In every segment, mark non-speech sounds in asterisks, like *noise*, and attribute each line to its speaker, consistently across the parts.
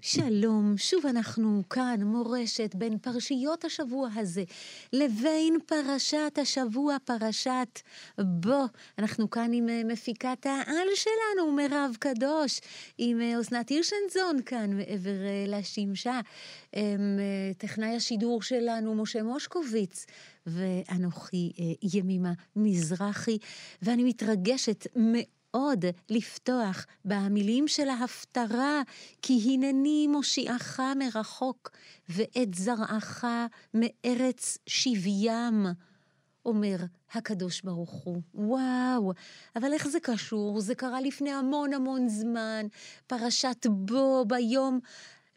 Speaker 1: שלום, שוב אנחנו כאן, מורשת, בין פרשיות השבוע הזה לבין פרשת השבוע, פרשת בו. אנחנו כאן עם אה, מפיקת העל שלנו, מירב קדוש, עם אה, אסנת הירשנזון כאן מעבר אה, לשמשה, טכנאי השידור שלנו, משה מושקוביץ, ואנוכי ימימה מזרחי, ואני מתרגשת מאוד. עוד לפתוח במילים של ההפטרה, כי הנני מושיעך מרחוק, ואת זרעך מארץ שבים, אומר הקדוש ברוך הוא. וואו, אבל איך זה קשור? זה קרה לפני המון המון זמן, פרשת בו ביום.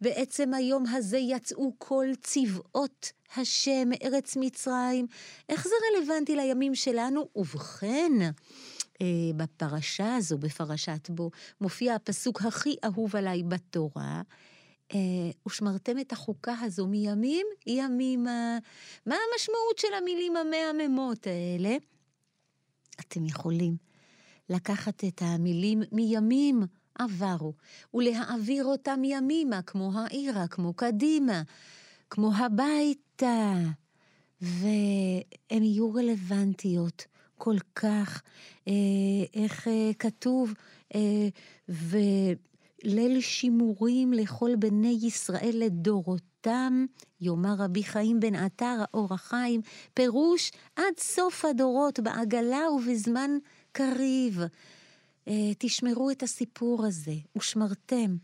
Speaker 1: בעצם היום הזה יצאו כל צבאות השם מארץ מצרים. איך זה רלוונטי לימים שלנו? ובכן, בפרשה הזו, בפרשת בו, מופיע הפסוק הכי אהוב עליי בתורה. אה, ושמרתם את החוקה הזו מימים ימימה. מה המשמעות של המילים המהממות האלה? אתם יכולים לקחת את המילים מימים עברו, ולהעביר אותם ימימה, כמו העירה, כמו קדימה, כמו הביתה, והן יהיו רלוונטיות כל כך, אה, איך אה, כתוב, אה, וליל שימורים לכל בני ישראל לדורותם, יאמר רבי חיים בן עטר, האור החיים, פירוש עד סוף הדורות, בעגלה ובזמן קריב. אה, תשמרו את הסיפור הזה, ושמרתם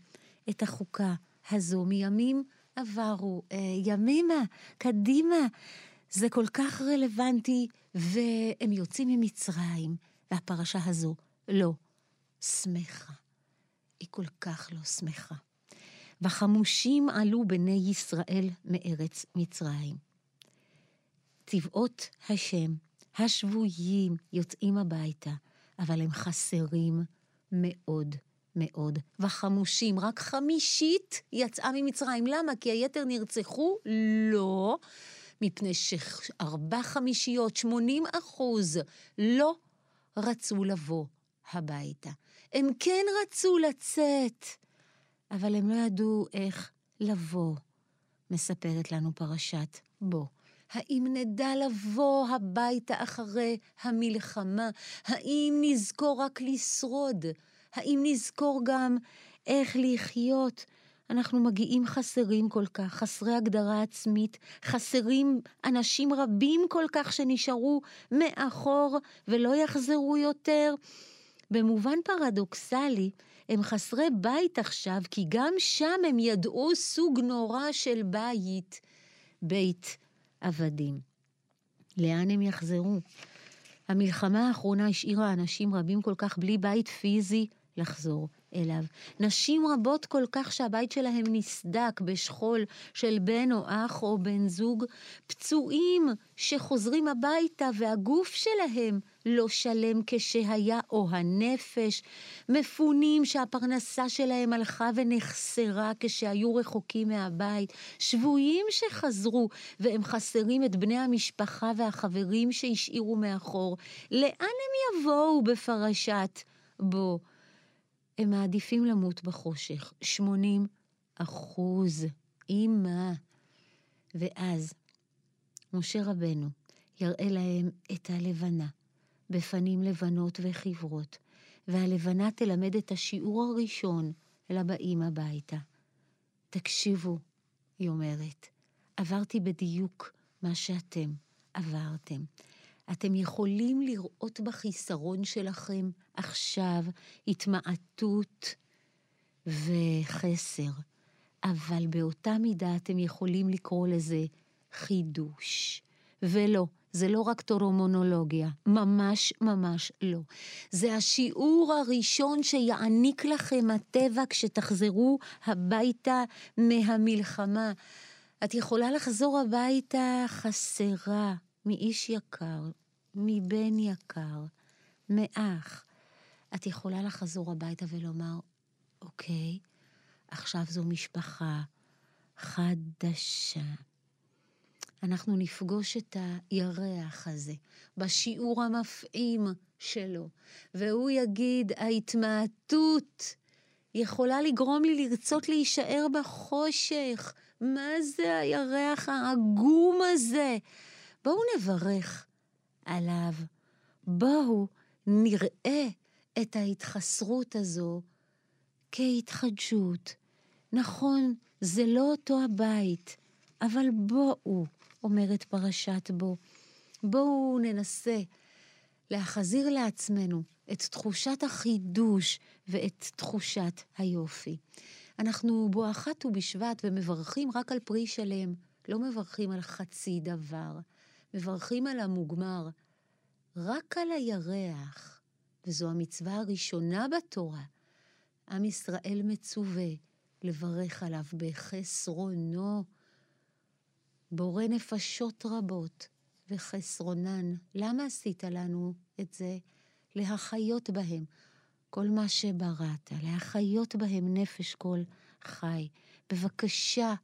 Speaker 1: את החוקה הזו מימים עברו, אה, ימימה, קדימה. זה כל כך רלוונטי, והם יוצאים ממצרים, והפרשה הזו לא שמחה. היא כל כך לא שמחה. וחמושים עלו בני ישראל מארץ מצרים. צבאות השם, השבויים, יוצאים הביתה, אבל הם חסרים מאוד מאוד. וחמושים, רק חמישית יצאה ממצרים. למה? כי היתר נרצחו? לא. מפני שארבע חמישיות, שמונים אחוז, לא רצו לבוא הביתה. הם כן רצו לצאת, אבל הם לא ידעו איך לבוא, מספרת לנו פרשת בו. האם נדע לבוא הביתה אחרי המלחמה? האם נזכור רק לשרוד? האם נזכור גם איך לחיות אנחנו מגיעים חסרים כל כך, חסרי הגדרה עצמית, חסרים אנשים רבים כל כך שנשארו מאחור ולא יחזרו יותר. במובן פרדוקסלי, הם חסרי בית עכשיו, כי גם שם הם ידעו סוג נורא של בית, בית עבדים. לאן הם יחזרו? המלחמה האחרונה השאירה אנשים רבים כל כך בלי בית פיזי לחזור. אליו. נשים רבות כל כך שהבית שלהם נסדק בשכול של בן או אח או בן זוג, פצועים שחוזרים הביתה והגוף שלהם לא שלם כשהיה, או הנפש, מפונים שהפרנסה שלהם הלכה ונחסרה כשהיו רחוקים מהבית, שבויים שחזרו והם חסרים את בני המשפחה והחברים שהשאירו מאחור. לאן הם יבואו בפרשת בו? הם מעדיפים למות בחושך. 80 אחוז. אימא. ואז משה רבנו יראה להם את הלבנה, בפנים לבנות וחברות, והלבנה תלמד את השיעור הראשון לבאים הביתה. תקשיבו, היא אומרת, עברתי בדיוק מה שאתם עברתם. אתם יכולים לראות בחיסרון שלכם עכשיו התמעטות וחסר, אבל באותה מידה אתם יכולים לקרוא לזה חידוש. ולא, זה לא רק טורומונולוגיה, ממש ממש לא. זה השיעור הראשון שיעניק לכם הטבע כשתחזרו הביתה מהמלחמה. את יכולה לחזור הביתה חסרה, מאיש יקר, מבן יקר, מאח. את יכולה לחזור הביתה ולומר, אוקיי, עכשיו זו משפחה חדשה. אנחנו נפגוש את הירח הזה בשיעור המפעים שלו, והוא יגיד, ההתמעטות יכולה לגרום לי לרצות להישאר בחושך. מה זה הירח העגום הזה? בואו נברך עליו. בואו נראה את ההתחסרות הזו כהתחדשות. נכון, זה לא אותו הבית, אבל בואו, אומרת פרשת בו, בואו ננסה להחזיר לעצמנו את תחושת החידוש ואת תחושת היופי. אנחנו בואכה ט"ו בשבט ומברכים רק על פרי שלם, לא מברכים על חצי דבר, מברכים על המוגמר, רק על הירח, וזו המצווה הראשונה בתורה. עם ישראל מצווה לברך עליו בחסרונו. בורא נפשות רבות וחסרונן. למה עשית לנו את זה? להחיות בהם כל מה שבראת, להחיות בהם נפש כל חי. בבקשה,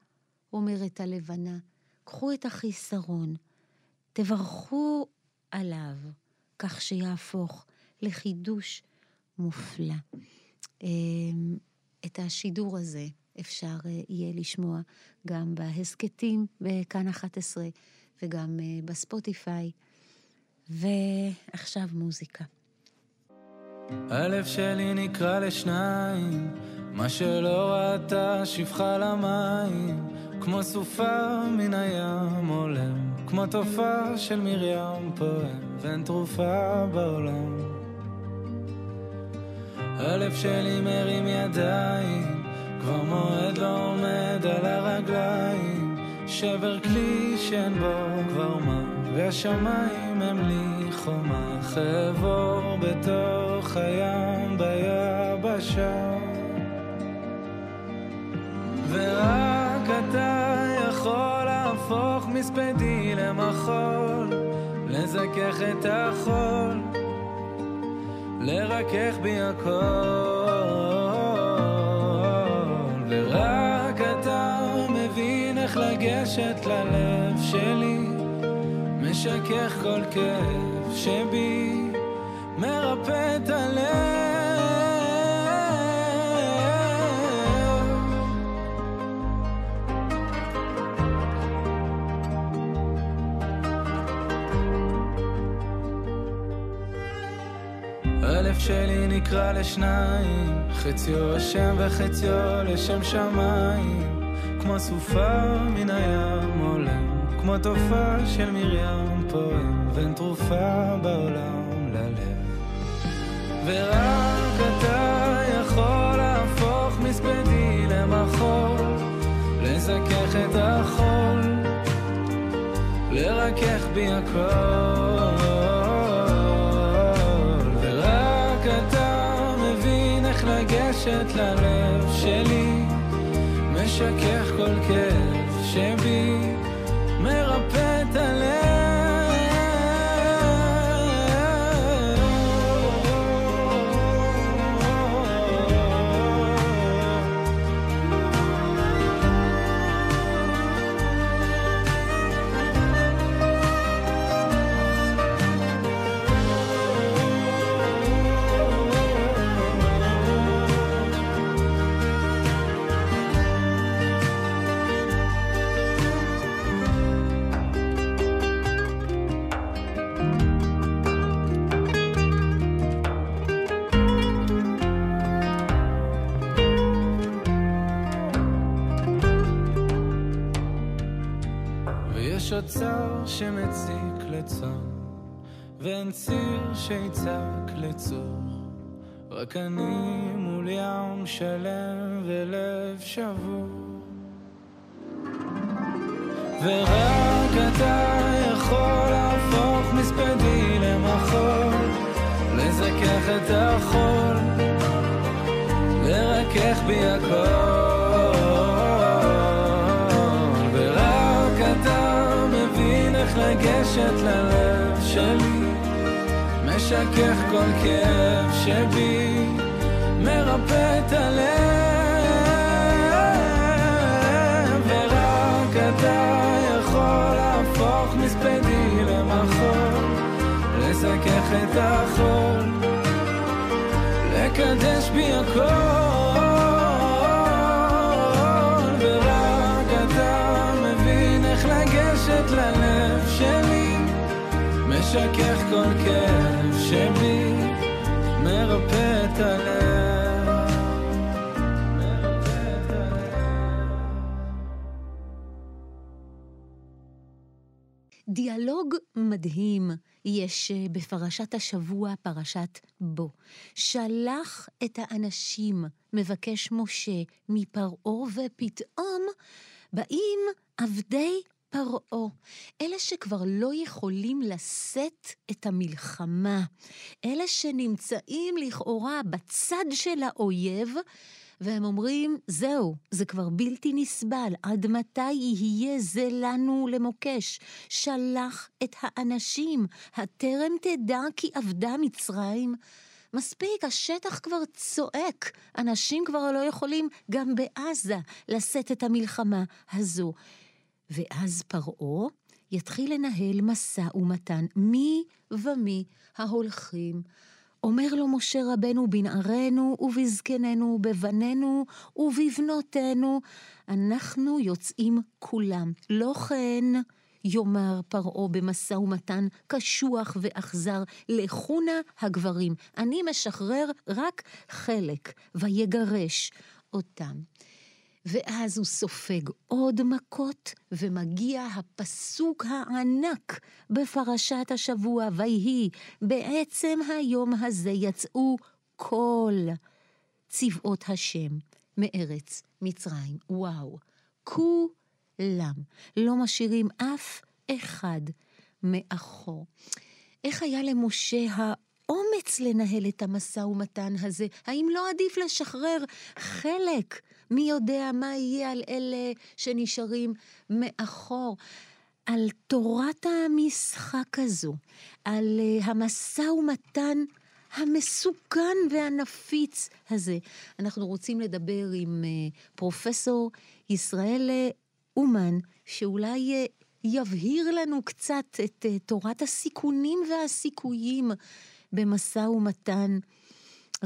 Speaker 1: אומרת הלבנה, קחו את החיסרון, תברכו עליו, כך שיהפוך לחידוש מופלא. אמ, את השידור הזה אפשר אה, יהיה לשמוע גם בהסכתים בכאן 11 וגם אה, בספוטיפיי. ועכשיו מוזיקה.
Speaker 2: הלב שלי נקרא לשניים, מה שלא ראתה שפחה למים, כמו סופה מן הים עולם, כמו תופעה של מרים פועם, ואין תרופה בעולם. הלב שלי מרים ידיים, כבר מועד לא עומד על הרגליים, שבר כלי שאין בו כבר מה, והשמיים הם לי חומה, חבור בתוך הים ביבשה. ורק אתה יכול להפוך מספדי למחול, לזכך את החול, לרכך בי הכל. ורק אתה מבין איך לגשת ללב שלי, משכך כל כאב שבי, מרפא את הלב. הלב שלי נקרא לשניים, חציו השם וחציו לשם שמיים, כמו סופה מן הים עולם, כמו תופעה של מרים פועם, ואין תרופה בעולם ללב. ורק אתה יכול להפוך מספדי למחול, לזכך את החול, לרכך בי הכל. כאב שמציק לצאן, ואין ציר שיצעק לצור. רק אני מול ים שלם ולב שבור. ורק אתה יכול להפוך מספדי למחול, לזכך את החול, לרכך בי הכל. משכך כל כאב שבי, מרפא את הלב, ורק אתה יכול להפוך מספדי למחול, לזכך את החול, לקדש בי הכל, ורק אתה מבין איך לגשת ללב שלי. משכך כל כאב שבי, מרפא את הלב.
Speaker 1: דיאלוג מדהים יש אה, בפרשת השבוע, פרשת בו. שלח את האנשים, מבקש משה, מפרעה, ופתאום באים עבדי פרעה. אלה שכבר לא יכולים לשאת את המלחמה. אלה שנמצאים לכאורה בצד של האויב, והם אומרים, זהו, זה כבר בלתי נסבל, עד מתי יהיה זה לנו למוקש? שלח את האנשים, הטרם תדע כי אבדה מצרים? מספיק, השטח כבר צועק, אנשים כבר לא יכולים גם בעזה לשאת את המלחמה הזו. ואז פרעה יתחיל לנהל משא ומתן מי ומי ההולכים. אומר לו משה רבנו, בנערינו ובזקנינו, בבנינו ובבנותינו, אנחנו יוצאים כולם. לא כן, יאמר פרעה במשא ומתן קשוח ואכזר, לכו נא הגברים, אני משחרר רק חלק, ויגרש אותם. ואז הוא סופג עוד מכות, ומגיע הפסוק הענק בפרשת השבוע, ויהי, בעצם היום הזה יצאו כל צבאות השם מארץ מצרים. וואו, כולם, לא משאירים אף אחד מאחור. איך היה למשה האומץ לנהל את המשא ומתן הזה? האם לא עדיף לשחרר חלק? מי יודע מה יהיה על אלה שנשארים מאחור? על תורת המשחק הזו, על uh, המשא ומתן המסוכן והנפיץ הזה. אנחנו רוצים לדבר עם uh, פרופסור ישראל אה, אומן, שאולי יבהיר לנו קצת את תורת הסיכונים והסיכויים במשא ומתן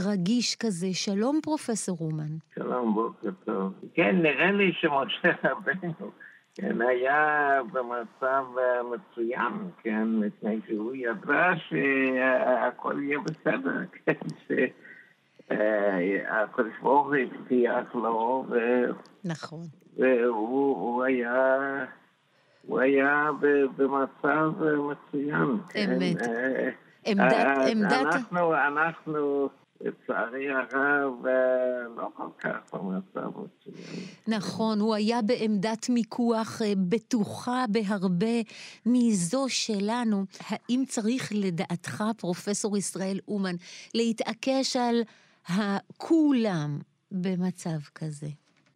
Speaker 1: רגיש כזה. שלום, פרופסור אומן.
Speaker 3: שלום, בוקר טוב. כן, נראה לי שמשה *laughs* רבנו, כן, היה במצב אה, מצוין, כן, מפני שהוא ידע שהכל יהיה בסדר, *laughs* כן, שהקדוש ברוך הוא הבטיח לו, ו-
Speaker 1: נכון.
Speaker 3: והוא הוא היה... הוא היה במצב אה, מצוין. כן.
Speaker 1: אמת.
Speaker 3: אה,
Speaker 1: עמדת,
Speaker 3: אה,
Speaker 1: עמדת,
Speaker 3: אנחנו, אנחנו, לצערי הרב, אה, לא כל כך במצב מצוין.
Speaker 1: נכון, הוא היה בעמדת מיקוח אה, בטוחה בהרבה מזו שלנו. האם צריך לדעתך, פרופסור ישראל אומן, להתעקש על הכולם במצב כזה?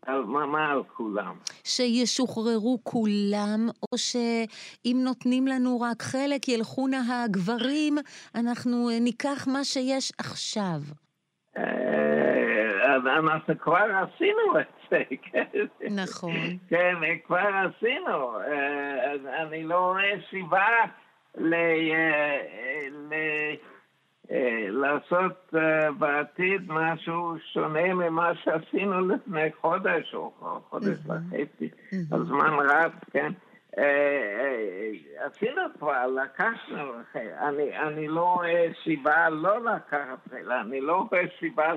Speaker 3: על מה, מה על כולם?
Speaker 1: שישוחררו כולם, או שאם נותנים לנו רק חלק, ילכו נא הגברים, אנחנו אה, ניקח מה שיש עכשיו.
Speaker 3: אה, אנחנו כבר עשינו את זה, *laughs* כן.
Speaker 1: נכון.
Speaker 3: כן, כבר עשינו. אה, אני לא רואה סיבה ל... אה, לעשות אה, בעתיד משהו שונה ממה שעשינו לפני חודש או חודש וחצי, הזמן רץ, כן? אה, עשינו כבר, לקחנו, אני, אני לא רואה סיבה לא לקחת, אני לא רואה סיבה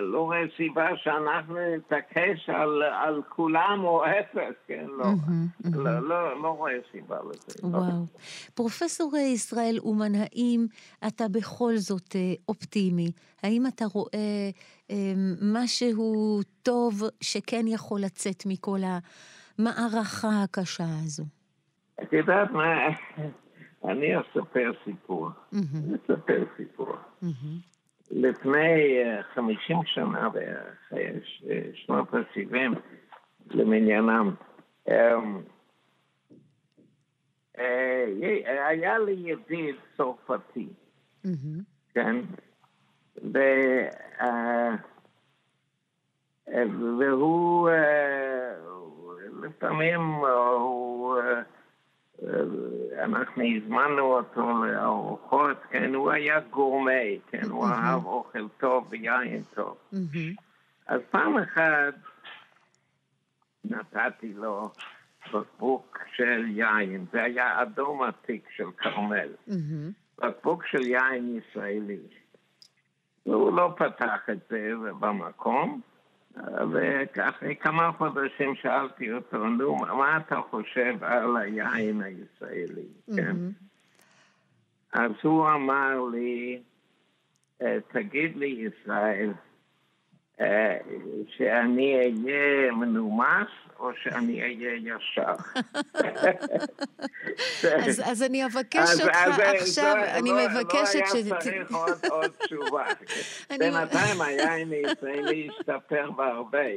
Speaker 3: לא רואה סיבה שאנחנו נתעקש על, על כולם או אפס, כן? לא,
Speaker 1: מהמם, מהמם.
Speaker 3: לא, לא, לא רואה סיבה לזה. לא.
Speaker 1: וואו. פרופסור אה, ישראל אומן, האם אתה בכל זאת אה, אופטימי? האם אתה רואה אה, משהו טוב שכן יכול לצאת מכל המערכה הקשה הזו?
Speaker 3: את יודעת מה, אני אספר סיפור.
Speaker 1: מהמם,
Speaker 3: אני אספר סיפור.
Speaker 1: מהמם.
Speaker 3: לפני אה, 50 שנה בערך, אה, שנות ה-70 למניינם, אמ, אה, היה לי ידיד צרפתי. כן? אה, אה, והוא אה, לפעמים אה, הוא, אה, אנחנו הזמנו אותו לארוחות, כן, הוא היה גורמי, כן, הוא אהב אוכל טוב ויין טוב. אז פעם אחת נתתי לו בקבוק של יין, זה היה אדום עתיק של כרמל. בקבוק של יין ישראלי. והוא לא פתח את זה במקום, ואחרי כמה חודשים שאלתי אותו, נו, מה אתה חושב על היין הישראלי, כן? אז הוא אמר לי, אה, תגיד לי, ישראל, אה, שאני אהיה מנומס או שאני אהיה ישר.
Speaker 1: אז, אז אני אבקש אותך עכשיו, אני
Speaker 3: לא,
Speaker 1: מבקשת
Speaker 3: לא
Speaker 1: ש...
Speaker 3: היה צריך עוד, עוד תשובה. *laughs* בינתיים היין הישראלי השתפר בהרבה.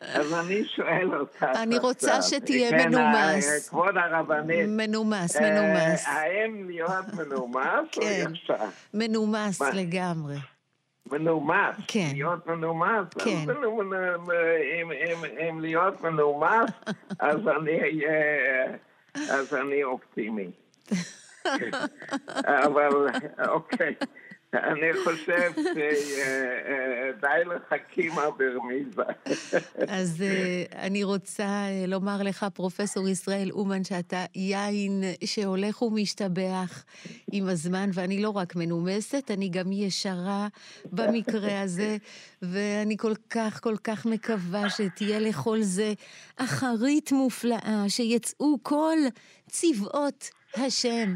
Speaker 3: אז אני שואל אותך
Speaker 1: אני רוצה שתהיה
Speaker 3: כן,
Speaker 1: מנומס.
Speaker 3: כבוד הרבנית.
Speaker 1: מנומס,
Speaker 3: אה,
Speaker 1: מנומס.
Speaker 3: האם להיות מנומס או
Speaker 1: כן.
Speaker 3: ישר?
Speaker 1: מנומס? לגמרי.
Speaker 3: מנומס.
Speaker 1: כן.
Speaker 3: להיות מנומס.
Speaker 1: כן.
Speaker 3: אם, אם, אם להיות מנומס, *laughs* אז אני אהיה... אז אני אופטימי. *laughs* אבל אוקיי, אני חושב שדי לחכימה ברמיזה.
Speaker 1: אז אה, אני רוצה אה, לומר לך, פרופסור ישראל אומן, שאתה יין שהולך ומשתבח עם הזמן, ואני לא רק מנומסת, אני גם ישרה במקרה הזה, ואני כל כך כל כך מקווה שתהיה לכל זה אחרית מופלאה, שיצאו כל צבאות השם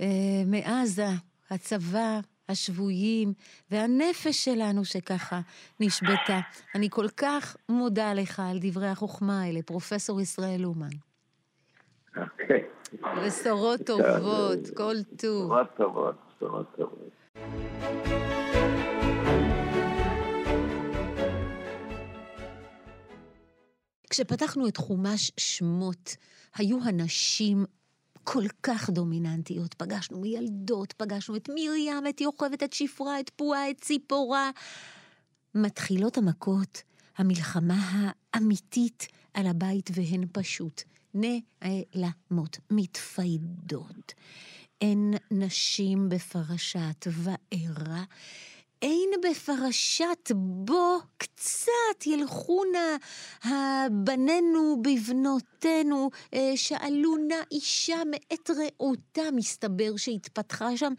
Speaker 1: אה, מעזה, הצבא, השבויים, והנפש שלנו שככה נשבתה. אני כל כך מודה לך על דברי החוכמה האלה, פרופסור ישראל אומן.
Speaker 3: אוקיי.
Speaker 1: בשורות טובות, כל טוב.
Speaker 3: בשורות טובות, בשורות טובות.
Speaker 1: כשפתחנו את חומש שמות, היו הנשים כל כך דומיננטיות. פגשנו ילדות, פגשנו את מרים, את יוכבד, את שפרה, את פועה, את ציפורה. מתחילות המכות, המלחמה האמיתית על הבית, והן פשוט נעלמות, מתפיידות. אין נשים בפרשת וארא. אין בפרשת בו קצת ילכו נא הבנינו בבנותינו, אה, שאלו נא אישה מאת רעותה, מסתבר שהתפתחה שם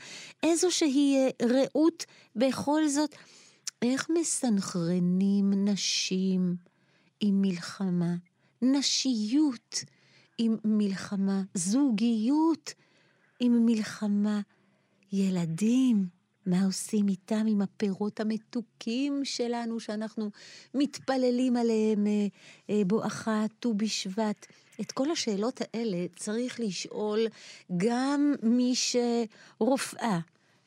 Speaker 1: איזושהי אה, רעות בכל זאת. איך מסנכרנים נשים עם מלחמה? נשיות עם מלחמה, זוגיות עם מלחמה, ילדים. מה עושים איתם, עם הפירות המתוקים שלנו, שאנחנו מתפללים עליהם אה, אה, בואכה ט"ו בשבט? את כל השאלות האלה צריך לשאול גם מי שרופאה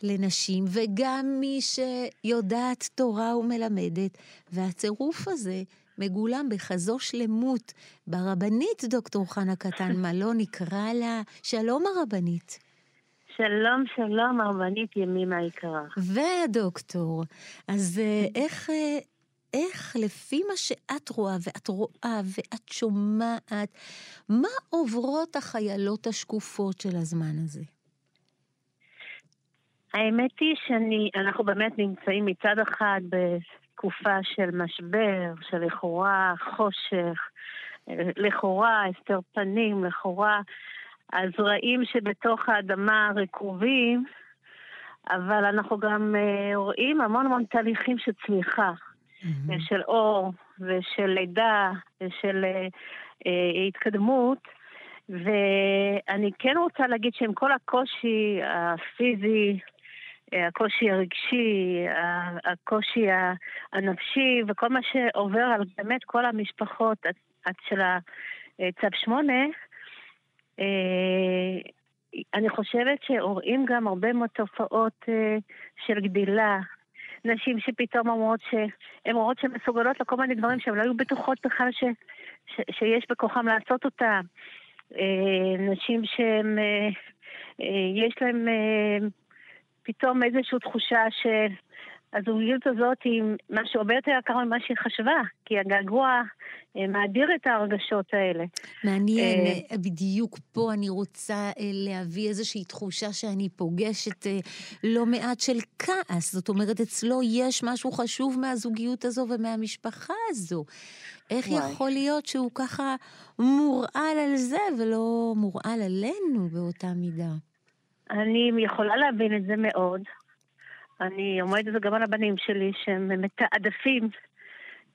Speaker 1: לנשים, וגם מי שיודעת תורה ומלמדת, והצירוף הזה מגולם בכזו שלמות ברבנית דוקטור חנה קטן, לא נקרא לה? שלום הרבנית.
Speaker 4: שלום, שלום, הרבנית ימימה היקרה.
Speaker 1: והדוקטור, אז אה, איך, אה, איך לפי מה שאת רואה, ואת רואה, ואת שומעת, מה עוברות החיילות השקופות של הזמן הזה?
Speaker 4: האמת היא שאנחנו באמת נמצאים מצד אחד בתקופה של משבר, של לכאורה חושך, לכאורה הסתר פנים, לכאורה הזרעים שבתוך האדמה רקובים, אבל אנחנו גם uh, רואים המון המון תהליכים של צמיחה, mm-hmm. של אור ושל לידה ושל uh, uh, התקדמות. ואני כן רוצה להגיד שעם כל הקושי הפיזי, הקושי הרגשי, הקושי הנפשי וכל מה שעובר על באמת כל המשפחות של הצו שמונה, אני חושבת שרואים גם הרבה מאוד תופעות של גדילה. נשים שפתאום אומרות שהן אומרות שהן מסוגלות לכל מיני דברים שהן לא היו בטוחות בכלל ש, ש, שיש בכוחם לעשות אותם. נשים שהן, יש להן פתאום איזושהי תחושה הזוגיות הזאת היא משהו הרבה יותר יקר ממה שהיא חשבה, כי הגעגוע אה, מאדיר את ההרגשות האלה.
Speaker 1: מעניין, אה, בדיוק פה אני רוצה אה, להביא איזושהי תחושה שאני פוגשת לא מעט של כעס. זאת אומרת, אצלו יש משהו חשוב מהזוגיות הזו ומהמשפחה הזו. איך וואי. יכול להיות שהוא ככה מורעל על זה ולא מורעל עלינו באותה מידה?
Speaker 4: אני יכולה להבין את זה מאוד. אני אומרת את זה גם על הבנים שלי, שהם מתעדפים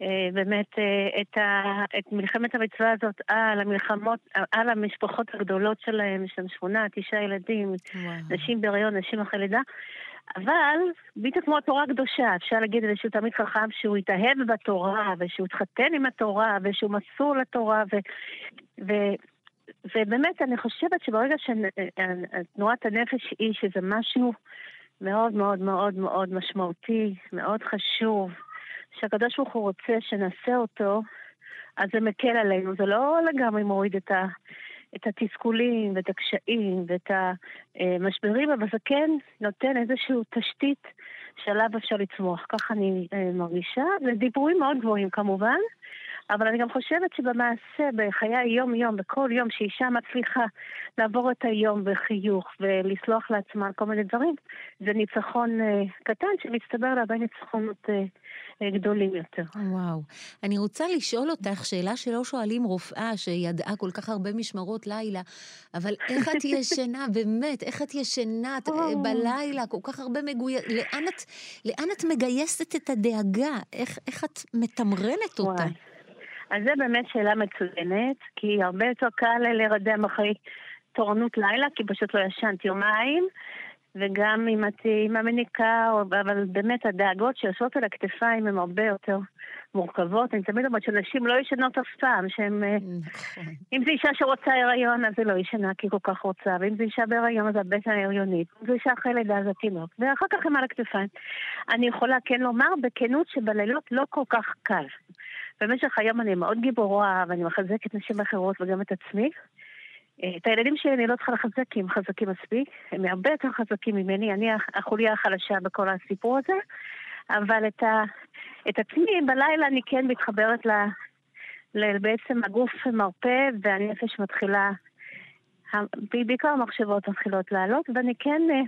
Speaker 4: אה, באמת אה, את, ה, את מלחמת המצווה הזאת על המלחמות, על המשפחות הגדולות שלהם, יש להם שמונה, תשעה ילדים, וואו. נשים בהריון, נשים אחרי לידה. אבל, בדיוק כמו התורה הקדושה, אפשר להגיד על איזשהו תלמיד חכם שהוא התאהב בתורה, ושהוא התחתן עם התורה, ושהוא מסור לתורה, ו, ו, ובאמת, אני חושבת שברגע שתנועת הנפש היא שזה משהו מאוד מאוד מאוד מאוד משמעותי, מאוד חשוב, שהקדוש ברוך הוא רוצה שנעשה אותו, אז זה מקל עלינו. זה לא לגמרי מוריד את, ה, את התסכולים ואת הקשיים ואת המשברים, אבל זה כן נותן איזושהי תשתית שעליו אפשר לצמוח. ככה אני אה, מרגישה. זה דיבורים מאוד גבוהים כמובן. אבל אני גם חושבת שבמעשה, בחיי היום-יום, בכל יום שאישה מצליחה לעבור את היום בחיוך ולסלוח לעצמה על כל מיני דברים, זה ניצחון אה, קטן שמצטבר להרבה ניצחונות אה, אה, גדולים יותר.
Speaker 1: וואו. אני רוצה לשאול אותך שאלה שלא שואלים רופאה שידעה כל כך הרבה משמרות לילה, אבל איך את *laughs* ישנה, באמת, איך את ישנה אה, בלילה, כל כך הרבה מגויס... לאן לאן את מגייסת את הדאגה? איך, איך את מתמרנת אותה? וואי.
Speaker 4: אז זו באמת שאלה מצוינת, כי הרבה יותר קל להירדם אחרי תורנות לילה, כי פשוט לא ישנת יומיים, וגם אם את אימא מניקה, אבל באמת הדאגות שיושבות על הכתפיים הן הרבה יותר מורכבות. אני תמיד אומרת שנשים לא ישנות אף פעם, שהן... אה, נכון. אם זו אישה שרוצה הריון, אז היא לא ישנה כי היא כל כך רוצה, ואם זו אישה בהריון, אז הבטן ההריונית, אם זו אישה אחרי לידה, אז התינוק, ואחר כך הם על הכתפיים. אני יכולה כן לומר בכנות שבלילות לא כל כך קל. במשך היום אני מאוד גיבורה, ואני מחזקת נשים אחרות וגם את עצמי. אה, את הילדים שלי אני לא צריכה לחזק כי הם חזקים מספיק, הם הרבה יותר חזקים ממני, אני החוליה החלשה בכל הסיפור הזה, אבל את, ה, את עצמי בלילה אני כן מתחברת ל, ל, בעצם הגוף מרפא והנפש מתחילה, בעיקר המחשבות מתחילות לעלות, ואני כן, אה,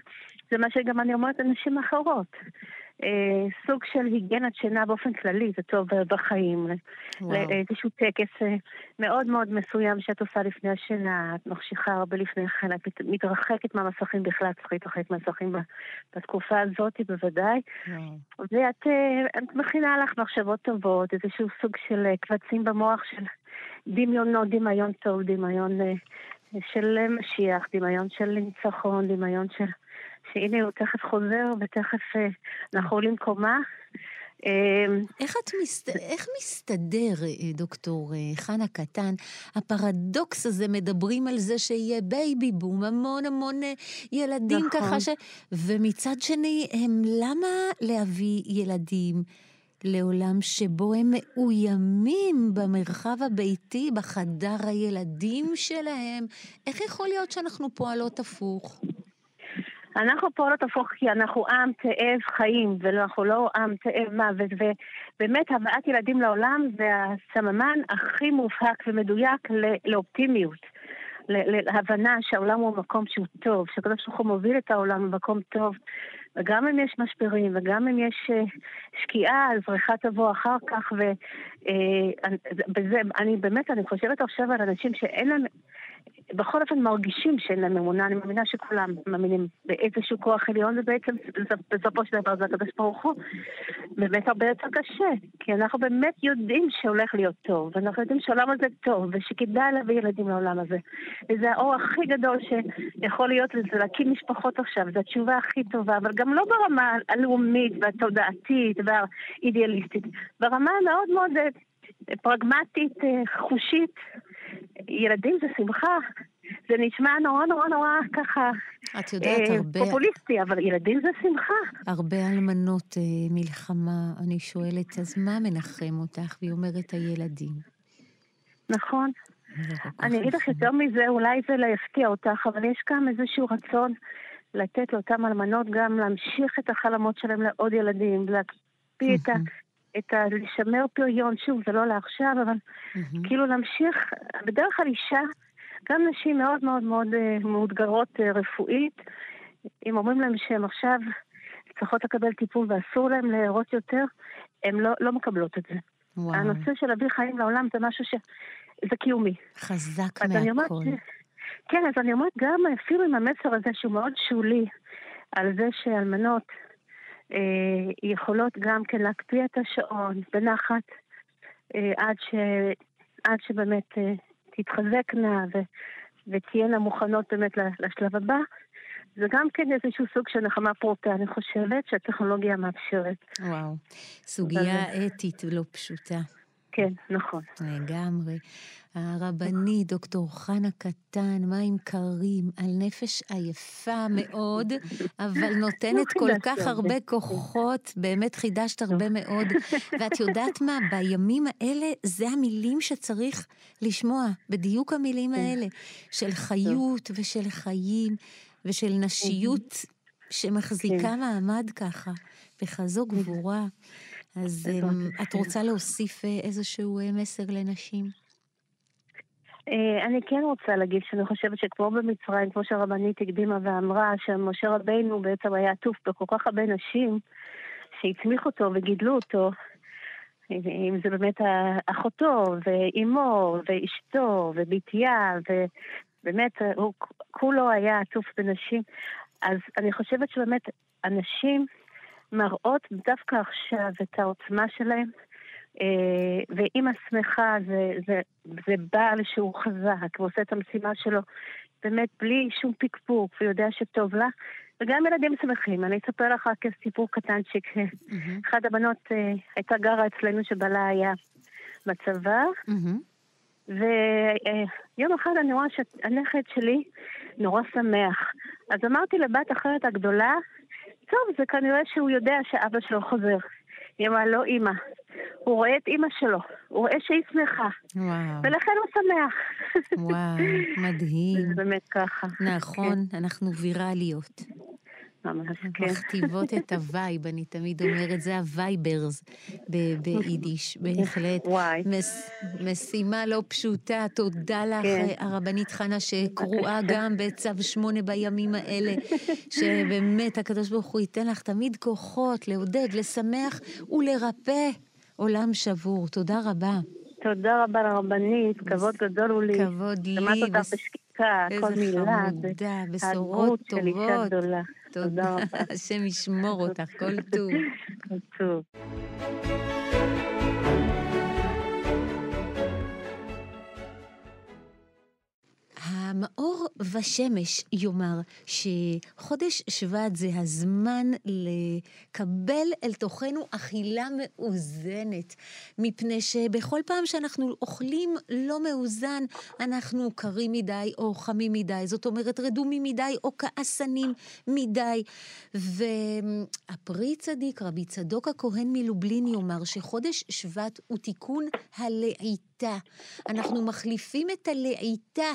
Speaker 4: זה מה שגם אני אומרת לנשים אחרות. אה, סוג של היגיינת שינה באופן כללי, זה טוב בחיים. איזשהו טקס אה, מאוד מאוד מסוים שאת עושה לפני השינה, את מחשיכה הרבה לפני כן, את מתרחקת מהמסכים בכלל, צריכה להתרחק מהמסכים בתקופה הזאת בוודאי. ואת אה, מכינה לך מחשבות טובות, איזשהו סוג של קבצים במוח של דמיונות, דמיון טוב, דמיון של משיח, דמיון של ניצחון, דמיון של... שהנה הוא תכף חוזר ותכף אה, אנחנו עולים קומה.
Speaker 1: אמ, איך, את מסת... איך מסתדר, אה, דוקטור אה, חנה קטן, הפרדוקס הזה, מדברים על זה שיהיה בייבי בום, המון המון ילדים נכון. ככה ש... ומצד שני, הם למה להביא ילדים לעולם שבו הם מאוימים במרחב הביתי, בחדר הילדים שלהם? איך יכול להיות שאנחנו פועלות הפוך?
Speaker 4: אנחנו פועלות הפוך כי אנחנו עם תאב חיים, ואנחנו לא עם תאב מוות, ובאמת הבאת ילדים לעולם זה הסממן הכי מובהק ומדויק לאופטימיות. להבנה שהעולם הוא מקום שהוא טוב, שהקדוש ברוך הוא מוביל את העולם למקום טוב, וגם אם יש משברים, וגם אם יש uh, שקיעה, אז זריחה תבוא אחר כך, ובזה, uh, אני באמת, אני חושבת עכשיו על אנשים שאין להם... בכל אופן מרגישים שאין להם אמונה, אני מאמינה שכולם מאמינים באיזשהו כוח עליון, ובעצם בסופו של דבר זה הקדוש ברוך הוא. באמת הרבה יותר קשה, כי אנחנו באמת יודעים שהולך להיות טוב, ואנחנו יודעים שהעולם הזה טוב, ושכדאי להביא ילדים לעולם הזה. וזה האור הכי גדול שיכול להיות לזה, להקים משפחות עכשיו, זו התשובה הכי טובה, אבל גם לא ברמה הלאומית והתודעתית והאידיאליסטית, ברמה המאוד מאוד אה, פרגמטית, אה, חושית. ילדים זה שמחה. זה נשמע נורא נורא נורא ככה
Speaker 1: את יודעת, אה, הרבה...
Speaker 4: פופוליסטי, אבל ילדים זה שמחה.
Speaker 1: הרבה אלמנות אה, מלחמה, אני שואלת, אז מה מנחם אותך? והיא אומרת, הילדים.
Speaker 4: נכון. אני אגיד לך יותר מזה, אולי זה לא יפתיע אותך, אבל יש כאן איזשהו רצון לתת לאותן אלמנות גם להמשיך את החלומות שלהם לעוד ילדים, להקפיא את ה... את ה... לשמר פריון, שוב, זה לא לעכשיו, אבל כאילו להמשיך, בדרך כלל אישה, גם נשים מאוד מאוד מאוד אה, מאותגרות אה, רפואית, אם אומרים להם שהן עכשיו צריכות לקבל טיפול ואסור להן להרות יותר, הן לא, לא מקבלות את זה.
Speaker 1: וואו.
Speaker 4: הנושא של להביא חיים לעולם זה משהו ש... זה קיומי.
Speaker 1: חזק
Speaker 4: אני אומרת,
Speaker 1: מהכל.
Speaker 4: כן, אז אני אומרת, גם אפילו עם המסר הזה שהוא מאוד שולי, על זה שאלמנות יכולות גם כן להקפיא את השעון בנחת, אה, עד, ש, עד שבאמת אה, תתחזקנה ו, ותהיינה מוכנות באמת לשלב הבא, זה גם כן איזשהו סוג של נחמה פרוטה, אני חושבת שהטכנולוגיה מאפשרת.
Speaker 1: וואו. סוגיה אתית לא פשוטה.
Speaker 4: כן, נכון.
Speaker 1: לגמרי. הרבנית, דוקטור חנה קטן, מים קרים, על נפש עייפה מאוד, אבל נותנת כל כך
Speaker 4: הרבה.
Speaker 1: הרבה כוחות, באמת חידשת הרבה מאוד. ואת יודעת מה, בימים האלה זה המילים שצריך לשמוע, בדיוק המילים האלה, של חיות ושל חיים ושל נשיות שמחזיקה מעמד ככה, בכזו גבורה. אז אמ, את רוצה להוסיף אה, איזשהו אה, מסר לנשים?
Speaker 4: אה, אני כן רוצה להגיד שאני חושבת שכמו במצרים, כמו שהרבנית הקדימה ואמרה, שמשה רבינו בעצם היה עטוף בכל כך הרבה נשים שהצמיחו אותו וגידלו אותו, אם זה באמת אחותו ואימו ואשתו ובתיה, ובאמת הוא כולו היה עטוף בנשים. אז אני חושבת שבאמת הנשים מראות דווקא עכשיו את העוצמה שלהן. אה, ואימא שמחה זה, זה, זה בעל שהוא חזק ועושה את המשימה שלו באמת בלי שום פקפוק ויודע שטוב לה. וגם ילדים שמחים. אני אספר לך רק סיפור קטנצ'יק. אחת הבנות אה, הייתה גרה אצלנו שבעלה היה בצבא,
Speaker 1: מהמם.
Speaker 4: ויום אחד אני רואה שהנכד שלי נורא שמח. אז אמרתי לבת אחרת הגדולה, טוב, זה כנראה שהוא יודע שאבא שלו חוזר. היא אמרה, לא אימא, הוא רואה את אימא שלו, הוא רואה שהיא שמחה,
Speaker 1: וואו,
Speaker 4: ולכן הוא שמח.
Speaker 1: וואו, מדהים. *laughs*
Speaker 4: זה באמת ככה.
Speaker 1: נכון, אנחנו ויראליות.
Speaker 4: ממש, כן.
Speaker 1: מכתיבות את ה vibe, אני תמיד אומרת, זה ה ווייבערס ביידיש, בהחלט.
Speaker 4: וואי.
Speaker 1: מס, משימה לא פשוטה, תודה לך,
Speaker 4: כן.
Speaker 1: הרבנית חנה, שקרואה *laughs* גם בצו שמונה בימים האלה, שבאמת הקדוש ברוך הוא ייתן לך תמיד כוחות לעודד, לשמח ולרפא עולם שבור. תודה רבה.
Speaker 4: תודה רבה לרבנית, כבוד גדול הוא לי.
Speaker 1: כבוד לי.
Speaker 4: שמעת אותך בשקיקה, כל
Speaker 1: איזה
Speaker 4: מילה.
Speaker 1: חמודה,
Speaker 4: זה
Speaker 1: בשורות
Speaker 4: הדמות של אישה
Speaker 1: טובות.
Speaker 4: גדולה. תודה רבה. *laughs*
Speaker 1: השם ישמור אותך, כל טוב. *laughs*
Speaker 4: כל טוב.
Speaker 1: ושמש יאמר שחודש שבט זה הזמן לקבל אל תוכנו אכילה מאוזנת, מפני שבכל פעם שאנחנו אוכלים לא מאוזן, אנחנו קרים מדי או חמים מדי, זאת אומרת רדומים מדי או כעסנים מדי. והפרי צדיק, רבי צדוק הכהן מלובלין יאמר שחודש שבט הוא תיקון הלעיתה. אנחנו מחליפים את הלעיתה.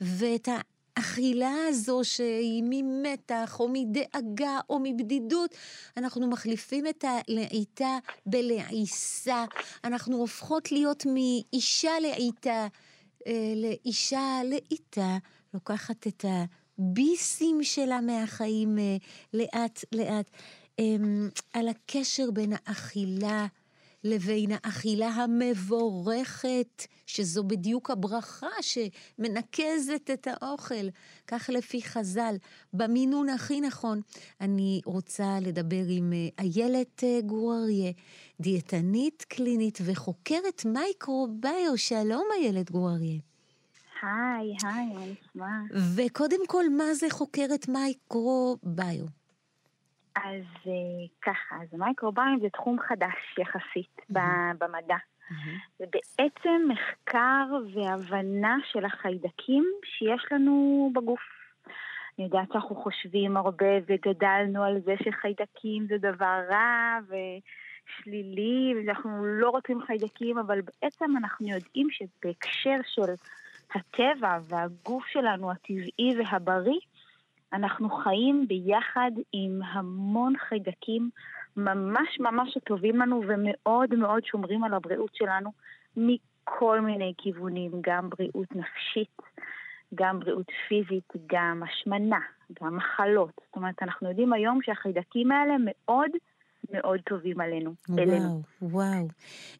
Speaker 1: ואת האכילה הזו שהיא ממתח או מדאגה או מבדידות, אנחנו מחליפים את הלעיתה בלעיסה. אנחנו הופכות להיות מאישה לעיתה אה, לאישה לעיתה, לוקחת את הביסים שלה מהחיים אה, לאט לאט. אה, על הקשר בין האכילה לבין האכילה המבורכת, שזו בדיוק הברכה שמנקזת את האוכל, כך לפי חז"ל, במינון הכי נכון. אני רוצה לדבר עם אה, איילת אה, גור אריה, דיאטנית קלינית וחוקרת מייקרוביו. שלום איילת גור אריה.
Speaker 5: היי, היי, מה נשמע?
Speaker 1: וקודם כל, מה זה חוקרת מייקרוביו?
Speaker 5: אז אה, ככה, אז מייקרוביום זה תחום חדש יחסית ב- במדע. זה בעצם מחקר והבנה של החיידקים שיש לנו בגוף. אני יודעת שאנחנו חושבים הרבה וגדלנו על זה שחיידקים זה דבר רע ושלילי ושאנחנו לא רוצים חיידקים, אבל בעצם אנחנו יודעים שבהקשר של הטבע והגוף שלנו הטבעי והבריא, אנחנו חיים ביחד עם המון חיידקים ממש ממש טובים לנו ומאוד מאוד שומרים על הבריאות שלנו מכל מיני כיוונים, גם בריאות נפשית, גם בריאות פיזית, גם השמנה, גם מחלות. זאת אומרת, אנחנו יודעים היום שהחיידקים האלה מאוד מאוד טובים עלינו.
Speaker 1: וואו, אלינו. וואו.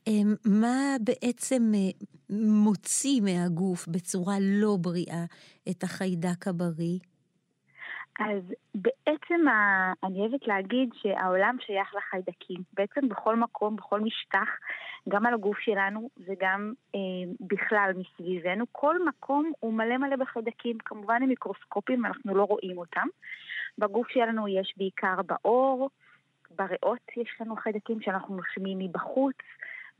Speaker 1: אמ, מה בעצם אה, מוציא מהגוף בצורה לא בריאה את החיידק הבריא?
Speaker 5: אז בעצם ה... אני אוהבת להגיד שהעולם שייך לחיידקים. בעצם בכל מקום, בכל משטח, גם על הגוף שלנו וגם אה, בכלל מסביבנו, כל מקום הוא מלא מלא בחיידקים. כמובן עם מיקרוסקופים, אנחנו לא רואים אותם. בגוף שלנו יש בעיקר בעור, בריאות יש לנו חיידקים שאנחנו נושמים מבחוץ,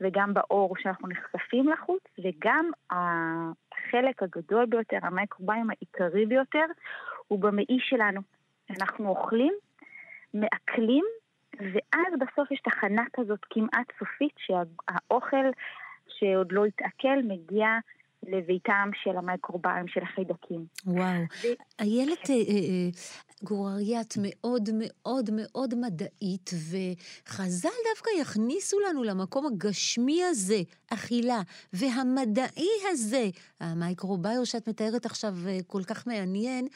Speaker 5: וגם בעור שאנחנו נחשפים לחוץ, וגם החלק הגדול ביותר, המייקרוביום העיקרי ביותר, הוא במעי שלנו. אנחנו אוכלים, מעכלים, ואז בסוף יש תחנה כזאת כמעט סופית שהאוכל שעוד לא התעכל מגיע לביתם של המייקרוביום, של החיידקים.
Speaker 1: וואו. ו... איילת אה, אה, אה, גורריה, את מאוד מאוד מאוד מדעית, וחז"ל דווקא יכניסו לנו למקום הגשמי הזה, אכילה, והמדעי הזה, המייקרוביום שאת מתארת עכשיו כל כך מעניין,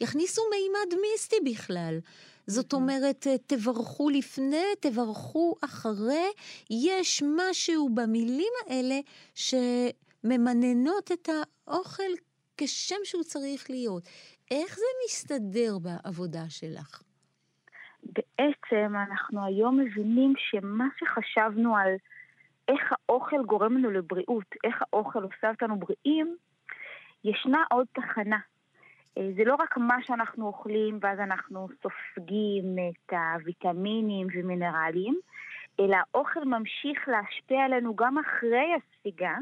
Speaker 1: יכניסו מימד מיסטי בכלל. זאת אומרת, תברכו לפני, תברכו אחרי, יש משהו במילים האלה ש... ממננות את האוכל כשם שהוא צריך להיות. איך זה מסתדר בעבודה שלך?
Speaker 5: בעצם אנחנו היום מבינים שמה שחשבנו על איך האוכל גורם לנו לבריאות, איך האוכל עושה אותנו בריאים, ישנה עוד תחנה. אה, זה לא רק מה שאנחנו אוכלים ואז אנחנו סופגים את הוויטמינים ומינרלים, אלא האוכל ממשיך להשפיע עלינו גם אחרי הספיגה,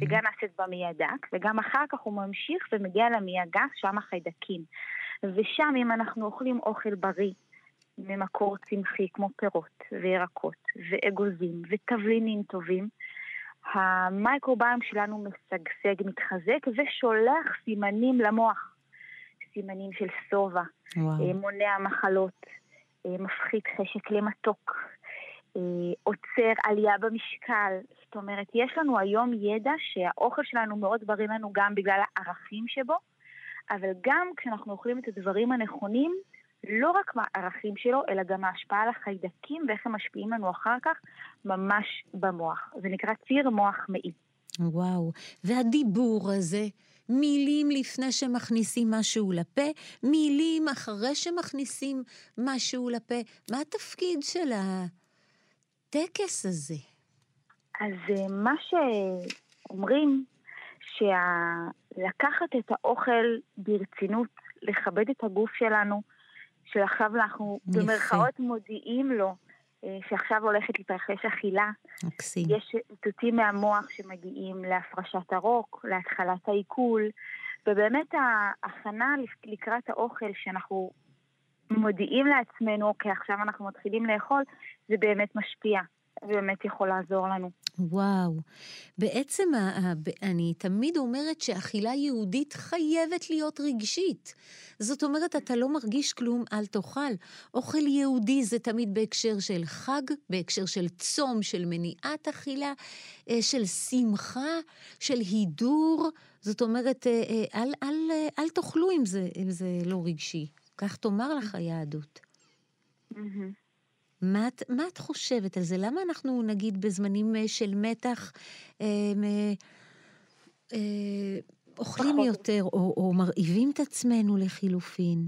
Speaker 5: וגם נעשית במעי הדק, וגם אחר כך הוא ממשיך ומגיע למעי הגס, שם החיידקים. ושם אם אנחנו אוכלים אוכל בריא, ממקור צמחי כמו פירות וירקות ואגוזים ותבלינים טובים, המייקרוביום שלנו משגשג, מתחזק ושולח סימנים למוח. סימנים של שובע, אה, מונע מחלות, אה, מפחית חשק למתוק, עוצר עלייה במשקל. זאת אומרת, יש לנו היום ידע שהאוכל שלנו מאוד בריא לנו גם בגלל הערכים שבו, אבל גם כשאנחנו אוכלים את הדברים הנכונים, לא רק מהערכים שלו, אלא גם ההשפעה על החיידקים ואיך הם משפיעים לנו אחר כך ממש במוח. זה נקרא ציר מוח מעי.
Speaker 1: וואו, והדיבור הזה, מילים לפני שמכניסים משהו לפה, מילים אחרי שמכניסים משהו לפה, מה התפקיד של ה... הטקס הזה?
Speaker 5: אז אה, מה שאומרים, שלקחת את האוכל ברצינות, לכבד את הגוף שלנו, שעכשיו אנחנו יפה. במרכאות מודיעים לו אה, שעכשיו הולכת להתרחש אכילה.
Speaker 1: מקסים.
Speaker 5: יש איתותים מהמוח שמגיעים להפרשת הרוק, להתחלת העיכול, ובאמת ההכנה לקראת האוכל שאנחנו מודיעים לעצמנו, אוקיי, עכשיו אנחנו מתחילים לאכול, זה באמת משפיע. זה באמת יכול לעזור לנו.
Speaker 1: וואו. בעצם אני תמיד אומרת שאכילה יהודית חייבת להיות רגשית. זאת אומרת, אתה לא מרגיש כלום, אל תאכל. אוכל יהודי זה תמיד בהקשר של חג, בהקשר של צום, של מניעת אכילה, אה, של שמחה, של הידור. זאת אומרת, אה, אה, אל, אל, אל, אל תאכלו אם זה, אם זה לא רגשי. כך תאמר לך היהדות. מה את, מה את חושבת על זה? למה אנחנו, נגיד, בזמנים אה, של מתח, אה, אה, אוכלים פחות. יותר, או, או מרעיבים את עצמנו לחילופין?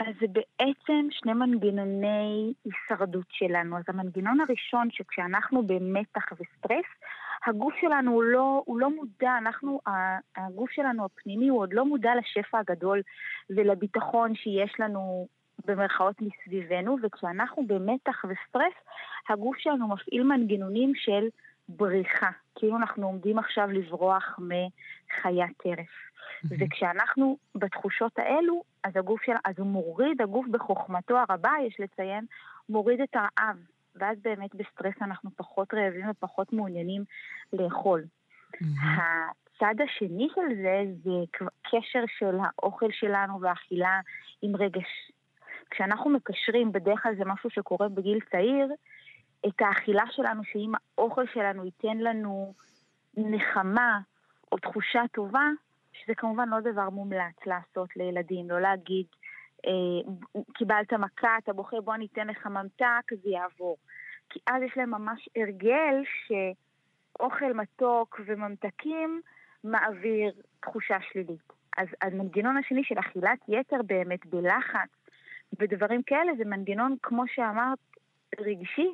Speaker 5: אז זה בעצם שני מנגנוני הישרדות שלנו. אז המנגנון הראשון, שכשאנחנו במתח וסטרס, הגוף שלנו הוא לא, הוא לא מודע, אנחנו, הגוף שלנו הפנימי הוא עוד לא מודע לשפע הגדול ולביטחון שיש לנו במרכאות מסביבנו, וכשאנחנו במתח וסטרס, הגוף שלנו מפעיל מנגנונים של בריחה, כאילו אנחנו עומדים עכשיו לברוח מחיית טרף. וכשאנחנו בתחושות האלו, אז הגוף של... אז הוא מוריד, הגוף בחוכמתו הרבה, יש לציין, מוריד את הרעב. ואז באמת בסטרס אנחנו פחות רעבים ופחות מעוניינים לאכול. הצד השני של זה זה קשר של האוכל שלנו והאכילה עם רגש. כשאנחנו מקשרים, בדרך כלל זה משהו שקורה בגיל צעיר, את האכילה שלנו, שאם האוכל שלנו ייתן לנו נחמה או תחושה טובה, שזה כמובן לא דבר מומלץ לעשות לילדים, לא להגיד, אה, קיבלת מכה, אתה בוכה, בוא ניתן לך ממתק, זה יעבור. כי אז יש להם ממש הרגל שאוכל מתוק וממתקים מעביר תחושה שלילית. אז המנגנון השני של אכילת יתר באמת בלחץ ודברים כאלה זה מנגנון, כמו שאמרת, רגשי,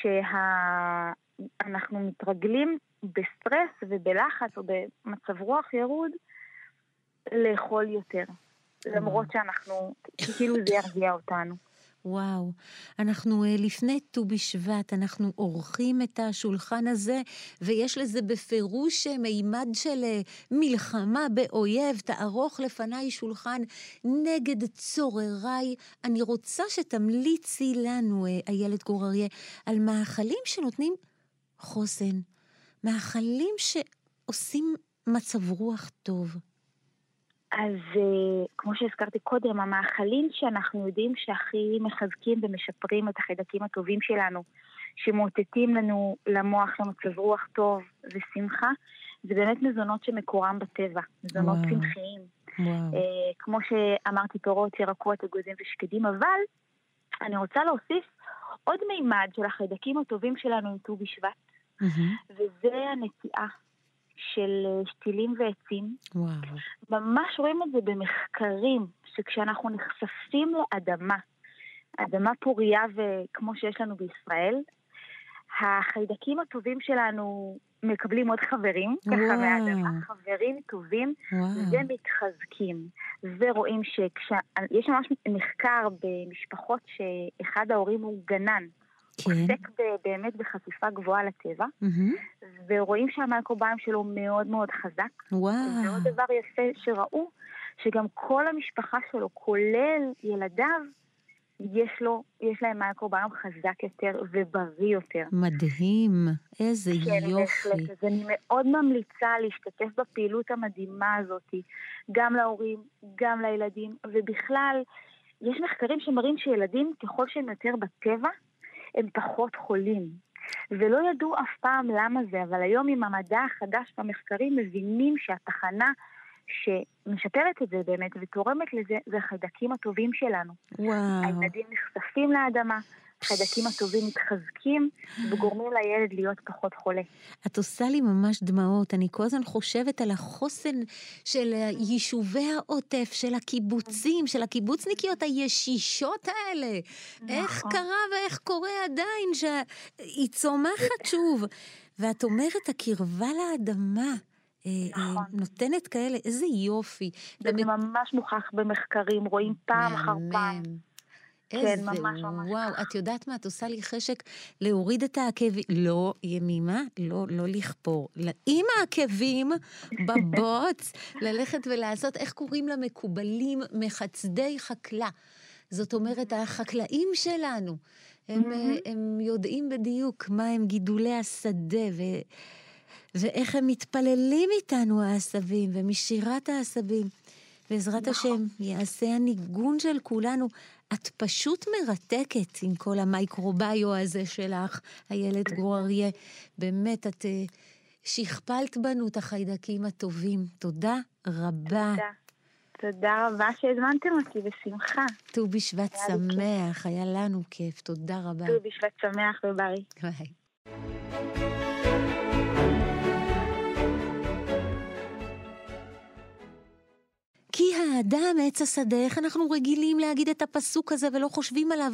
Speaker 5: שאנחנו מתרגלים בסטרס ובלחץ או במצב רוח ירוד לאכול יותר. למרות שאנחנו, כאילו זה ירגיע אותנו.
Speaker 1: וואו, אנחנו אה, לפני ט"ו בשבט, אנחנו עורכים את השולחן הזה, ויש לזה בפירוש אה, מימד של אה, מלחמה באויב. תערוך לפניי שולחן נגד צורריי. אני רוצה שתמליצי לנו, איילת גור אריה, על מאכלים שנותנים חוסן, מאכלים שעושים מצב רוח טוב.
Speaker 5: אז uh, כמו שהזכרתי קודם, המאכלים שאנחנו יודעים שהכי מחזקים ומשפרים את החיידקים הטובים שלנו, שמאותתים לנו למוח למצב רוח טוב ושמחה, זה באמת מזונות שמקורם בטבע, מזונות וואו. צמחיים. וואו. Uh, כמו שאמרתי, פירות, ירקות, אגוזים ושקדים, אבל אני רוצה להוסיף עוד מימד של החיידקים הטובים שלנו עם ט"ו בשבט, mm-hmm. וזה הנטיעה. של אה, שתילים ועצים. וואו. ממש רואים את זה במחקרים, שכשאנחנו נחשפים לאדמה, אדמה פורייה וכמו שיש לנו בישראל, החיידקים הטובים שלנו מקבלים עוד חברים, וואו. ככה מהאדמה, חברים טובים, וואו. ומתחזקים. ורואים שיש ממש מחקר במשפחות שאחד ההורים הוא גנן. כן. עוסק באמת בחשיפה גבוהה לטבע, mm-hmm. ורואים שהמייקרוביום שלו מאוד מאוד חזק. וואו. ועוד דבר יפה שראו, שגם כל המשפחה שלו, כולל ילדיו, יש, לו, יש להם מייקרוביום חזק יותר ובריא יותר.
Speaker 1: מדהים, איזה כן, יופי. כן,
Speaker 5: בהחלט. אז אני מאוד ממליצה להשתתף בפעילות המדהימה הזאת, גם להורים, גם לילדים, ובכלל, יש מחקרים שמראים שילדים, ככל שהם יותר בטבע, הם פחות חולים. ולא ידעו אף פעם למה זה, אבל היום עם המדע החדש והמחקרים מבינים שהתחנה שמשפרת את זה באמת ותורמת לזה, זה החיידקים הטובים שלנו. וואו. הילדים נחשפים לאדמה, החיידקים הטובים מתחזקים וגורמים לילד להיות פחות חולה.
Speaker 1: את עושה לי ממש דמעות. אני כל הזמן חושבת על החוסן של יישובי העוטף, של הקיבוצים, של הקיבוצניקיות הישישות האלה. נכון. איך קרה ואיך קורה עדיין שהיא צומחת שוב. ואת אומרת, הקרבה לאדמה. אה, אה, נכון. נותנת כאלה, איזה יופי.
Speaker 5: זה. ממש מוכח במחקרים, רואים פעם אחר פעם.
Speaker 1: כן, איזה, כן, ממש ממש. וואו, את יודעת מה? את עושה לי חשק להוריד את העקבים. לא, ימימה, לא, לא לכפור. עם העקבים בבוץ, ללכת ולעשות, איך קוראים למקובלים? מחצדי חקלא. זאת אומרת, החקלאים שלנו, הם, הם יודעים בדיוק מה הם גידולי השדה, ו... ואיך הם מתפללים איתנו העשבים, ומשירת העשבים. בעזרת נכון. השם, יעשה הניגון של כולנו. את פשוט מרתקת עם כל המייקרוביו הזה שלך, איילת גרור אריה. באמת, את uh, שכפלת בנו את החיידקים הטובים. תודה רבה.
Speaker 5: תודה. תודה רבה שהזמנתם אותי, בשמחה.
Speaker 1: ט"ו בשבט שמח, היה לנו כיף, תודה רבה.
Speaker 5: ט"ו בשבט שמח ובריא. ביי.
Speaker 1: כי האדם עץ השדה, איך אנחנו רגילים להגיד את הפסוק הזה ולא חושבים עליו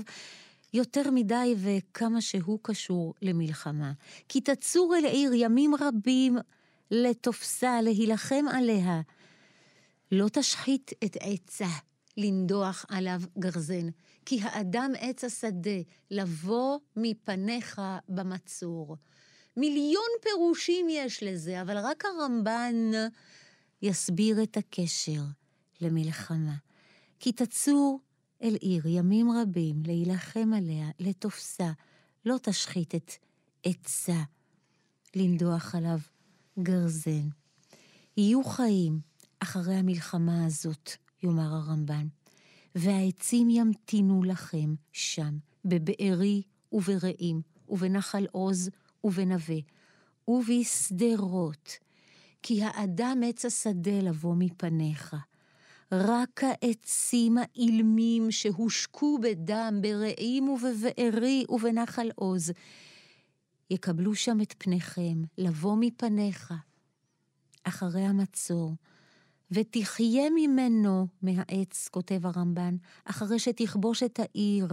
Speaker 1: יותר מדי וכמה שהוא קשור למלחמה. כי תצור אל עיר ימים רבים לתופסה, להילחם עליה. לא תשחית את עצה, לנדוח עליו גרזן. כי האדם עץ השדה, לבוא מפניך במצור. מיליון פירושים יש לזה, אבל רק הרמב"ן יסביר את הקשר. למלחמה. כי תצור אל עיר ימים רבים להילחם עליה, לתופסה, לא תשחית את עצה, לנדוח עליו גרזן. יהיו חיים אחרי המלחמה הזאת, יאמר הרמב"ן, והעצים ימתינו לכם שם, בבארי וברעים, ובנחל עוז ובנווה, ובשדרות, כי האדם עץ השדה לבוא מפניך. רק העצים האילמים שהושקו בדם, ברעים ובבארי ובנחל עוז, יקבלו שם את פניכם, לבוא מפניך, אחרי המצור, ותחיה ממנו, מהעץ, כותב הרמב"ן, אחרי שתכבוש את העיר,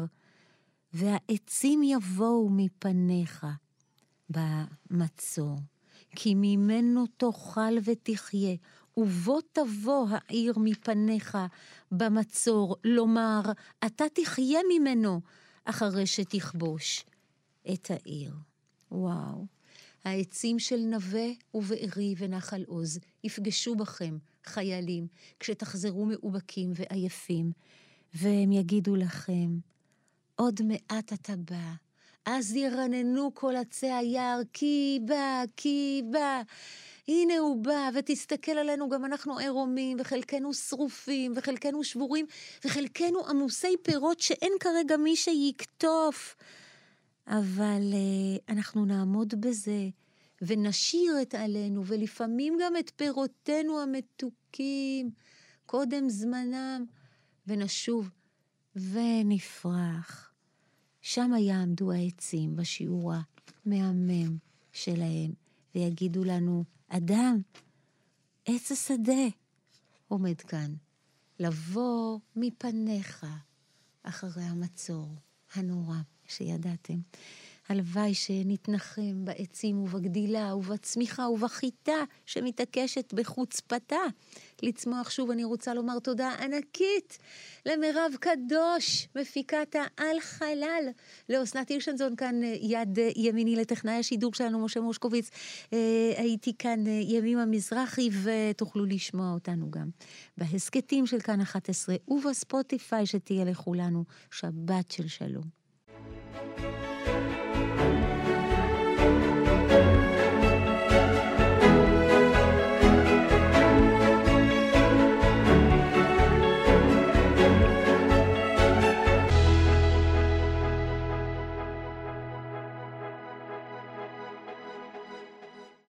Speaker 1: והעצים יבואו מפניך במצור. כי ממנו תאכל ותחיה, ובו תבוא העיר מפניך במצור, לומר, אתה תחיה ממנו אחרי שתכבוש את העיר. וואו. העצים של נווה ובארי ונחל עוז יפגשו בכם, חיילים, כשתחזרו מאובקים ועייפים, והם יגידו לכם, עוד מעט אתה בא, אז ירננו כל עצי היער, כי בא, כי בא. הנה הוא בא, ותסתכל עלינו, גם אנחנו עירומים, וחלקנו שרופים, וחלקנו שבורים, וחלקנו עמוסי פירות שאין כרגע מי שיקטוף. אבל uh, אנחנו נעמוד בזה, ונשיר את עלינו, ולפעמים גם את פירותינו המתוקים, קודם זמנם, ונשוב ונפרח. שם יעמדו העצים בשיעור המהמם שלהם, ויגידו לנו, אדם, עץ השדה עומד כאן, לבוא מפניך אחרי המצור הנורא שידעתם. הלוואי שנתנחם בעצים ובגדילה ובצמיחה ובחיטה שמתעקשת בחוצפתה לצמוח שוב. אני רוצה לומר תודה ענקית למירב קדוש, מפיקת העל חלל, לאסנת הירשנזון כאן אה, יד אה, ימיני לטכנאי השידור שלנו, משה מושקוביץ. אה, הייתי כאן ימימה מזרחי ותוכלו לשמוע אותנו גם בהסכתים של כאן 11 ובספוטיפיי שתהיה לכולנו שבת של שלום.